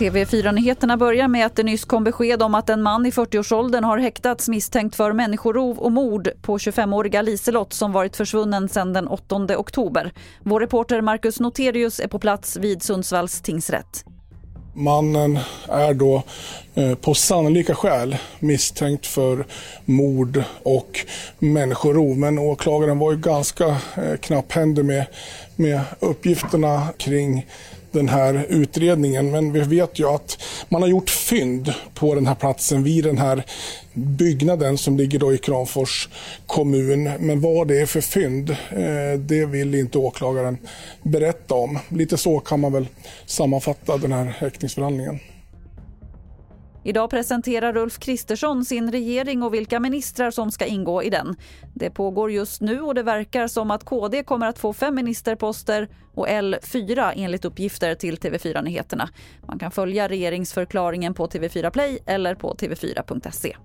TV4-nyheterna börjar med att det nyss kom besked om att en man i 40-årsåldern har häktats misstänkt för människorov och mord på 25-åriga Liselott som varit försvunnen sedan den 8 oktober. Vår reporter Marcus Noterius är på plats vid Sundsvalls tingsrätt. Mannen är då eh, på sannolika skäl misstänkt för mord och människorov. Men åklagaren var ju ganska eh, knapphändig med, med uppgifterna kring den här utredningen. Men vi vet ju att man har gjort fynd på den här platsen vid den här byggnaden som ligger då i Kramfors kommun. Men vad det är för fynd, eh, det vill inte åklagaren berätta om. Lite så kan man väl sammanfatta den här häktningsförhandlingen. Idag presenterar Ulf Kristersson sin regering och vilka ministrar som ska ingå i den. Det pågår just nu och det verkar som att KD kommer att få fem ministerposter och L fyra enligt uppgifter till TV4 Nyheterna. Man kan följa regeringsförklaringen på TV4 Play eller på tv4.se.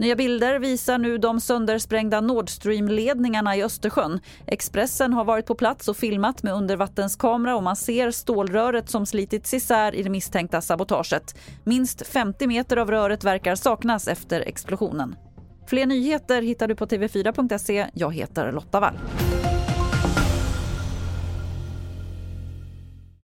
Nya bilder visar nu de söndersprängda Nord Stream-ledningarna i Östersjön. Expressen har varit på plats och filmat med undervattenskamera och man ser stålröret som slitits isär i det misstänkta sabotaget. Minst 50 meter av röret verkar saknas efter explosionen. Fler nyheter hittar du på tv4.se. Jag heter Lotta Wall.